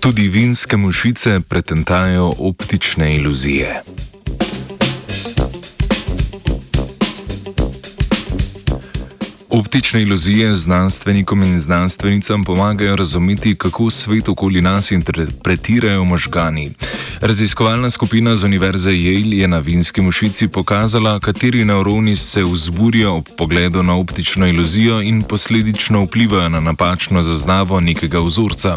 Tudi vinske mušice pretentajo optične iluzije. Optične iluzije znanstvenikom in znanstvenicam pomagajo razumeti, kako svet okoli nas interpretirajo možgani. Raziskovalna skupina z Univerze Yale je na vinski mušici pokazala, kateri nevroni se vzburijo ob pogledu na optično iluzijo in posledično vplivajo na napačno zaznavo nekega vzorca.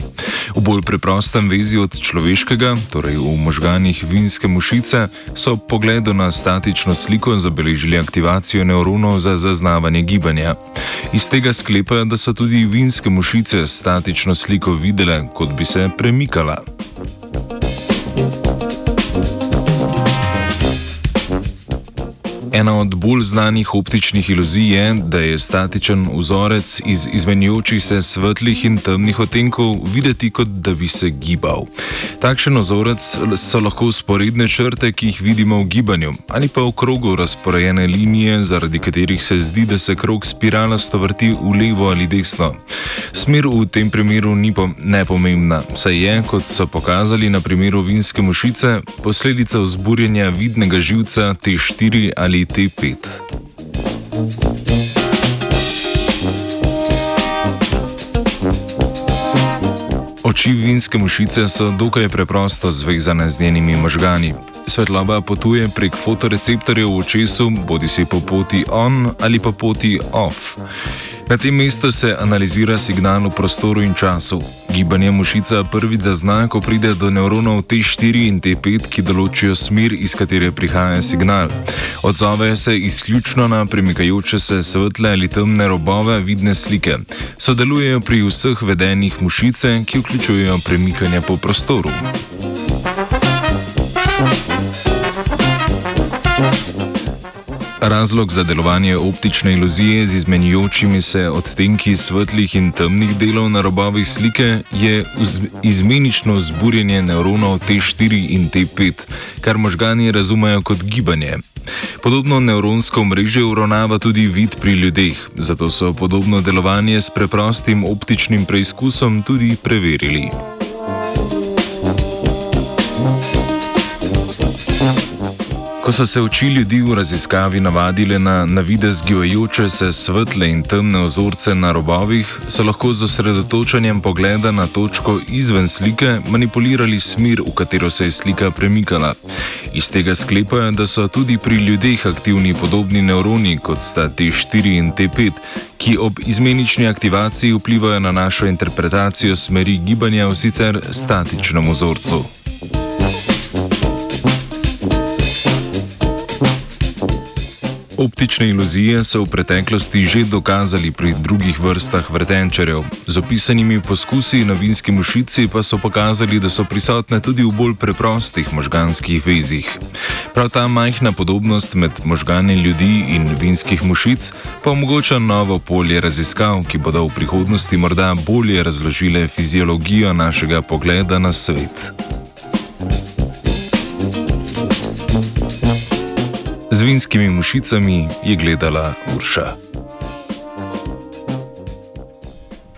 V bolj preprostem vezi od človeškega, torej v možganih vinske mušice, so ob pogledu na statično sliko zabeležili aktivacijo nevronov za zaznavanje gibanja. Iz tega sklepajo, da so tudi vinske mušice statično sliko videle, kot bi se premikala. Ena od bolj znanih optičnih iluzij je, da je statičen vzorec iz izmenjujočih se svetlih in temnih odtenkov videti, kot da bi se gibal. Takšen vzorec so lahko sporedne črte, ki jih vidimo v gibanju, ali pa v krogu razporejene linije, zaradi katerih se zdi, da se krog spiralasto vrti v levo ali desno. Smer v tem primeru ni po nepomembna, saj je, kot so pokazali na primeru vinske mušice, posledica vzburjenja vidnega živca T4 ali T5. Oči vinske mušice so dokaj preprosto zvezane z njenimi možgani. Svetloba potuje prek fotoreceptorjev v očesu, bodi si po poti on ali pa poti off. Na tem mestu se analizira signal v prostoru in času. Gibanje mušica prvič zazna, ko pride do nevronov T4 in T5, ki določijo smer, iz katere prihaja signal. Odzovejo se izključno na premikajoče se svetle ali temne robove vidne slike. Sodelujejo pri vseh vedenjih mušice, ki vključujejo premikanje po prostoru. Razlog za delovanje optične iluzije z izmenjujočimi se odtenki svetlih in temnih delov na robovih slike je izmenično zburjenje nevronov T4 in T5, kar možgani razumejo kot gibanje. Podobno nevronsko mreže uravnava tudi vid pri ljudeh, zato so podobno delovanje s preprostim optičnim preizkusom tudi preverili. Ko so se oči ljudi v raziskavi navadile na navidez gibajoče se svetle in temne ozorce na robovih, so lahko z osredotočanjem pogleda na točko izven slike manipulirali smer, v katero se je slika premikala. Iz tega sklepajo, da so tudi pri ljudeh aktivni podobni nevroni, kot sta T4 in T5, ki ob izmenični aktivaciji vplivajo na našo interpretacijo smeri gibanja v sicer statičnem ozorcu. Optične iluzije so v preteklosti že dokazali pri drugih vrstah vrtenčarjev. Z opisanimi poskusi na vinski mušici pa so pokazali, da so prisotne tudi v bolj preprostih možganskih vezih. Prav ta majhna podobnost med možgani ljudi in vinskih mušic pa omogoča novo polje raziskav, ki bodo v prihodnosti morda bolje razložile fiziologijo našega pogleda na svet. Z vinskimi mušicami je gledala Urša.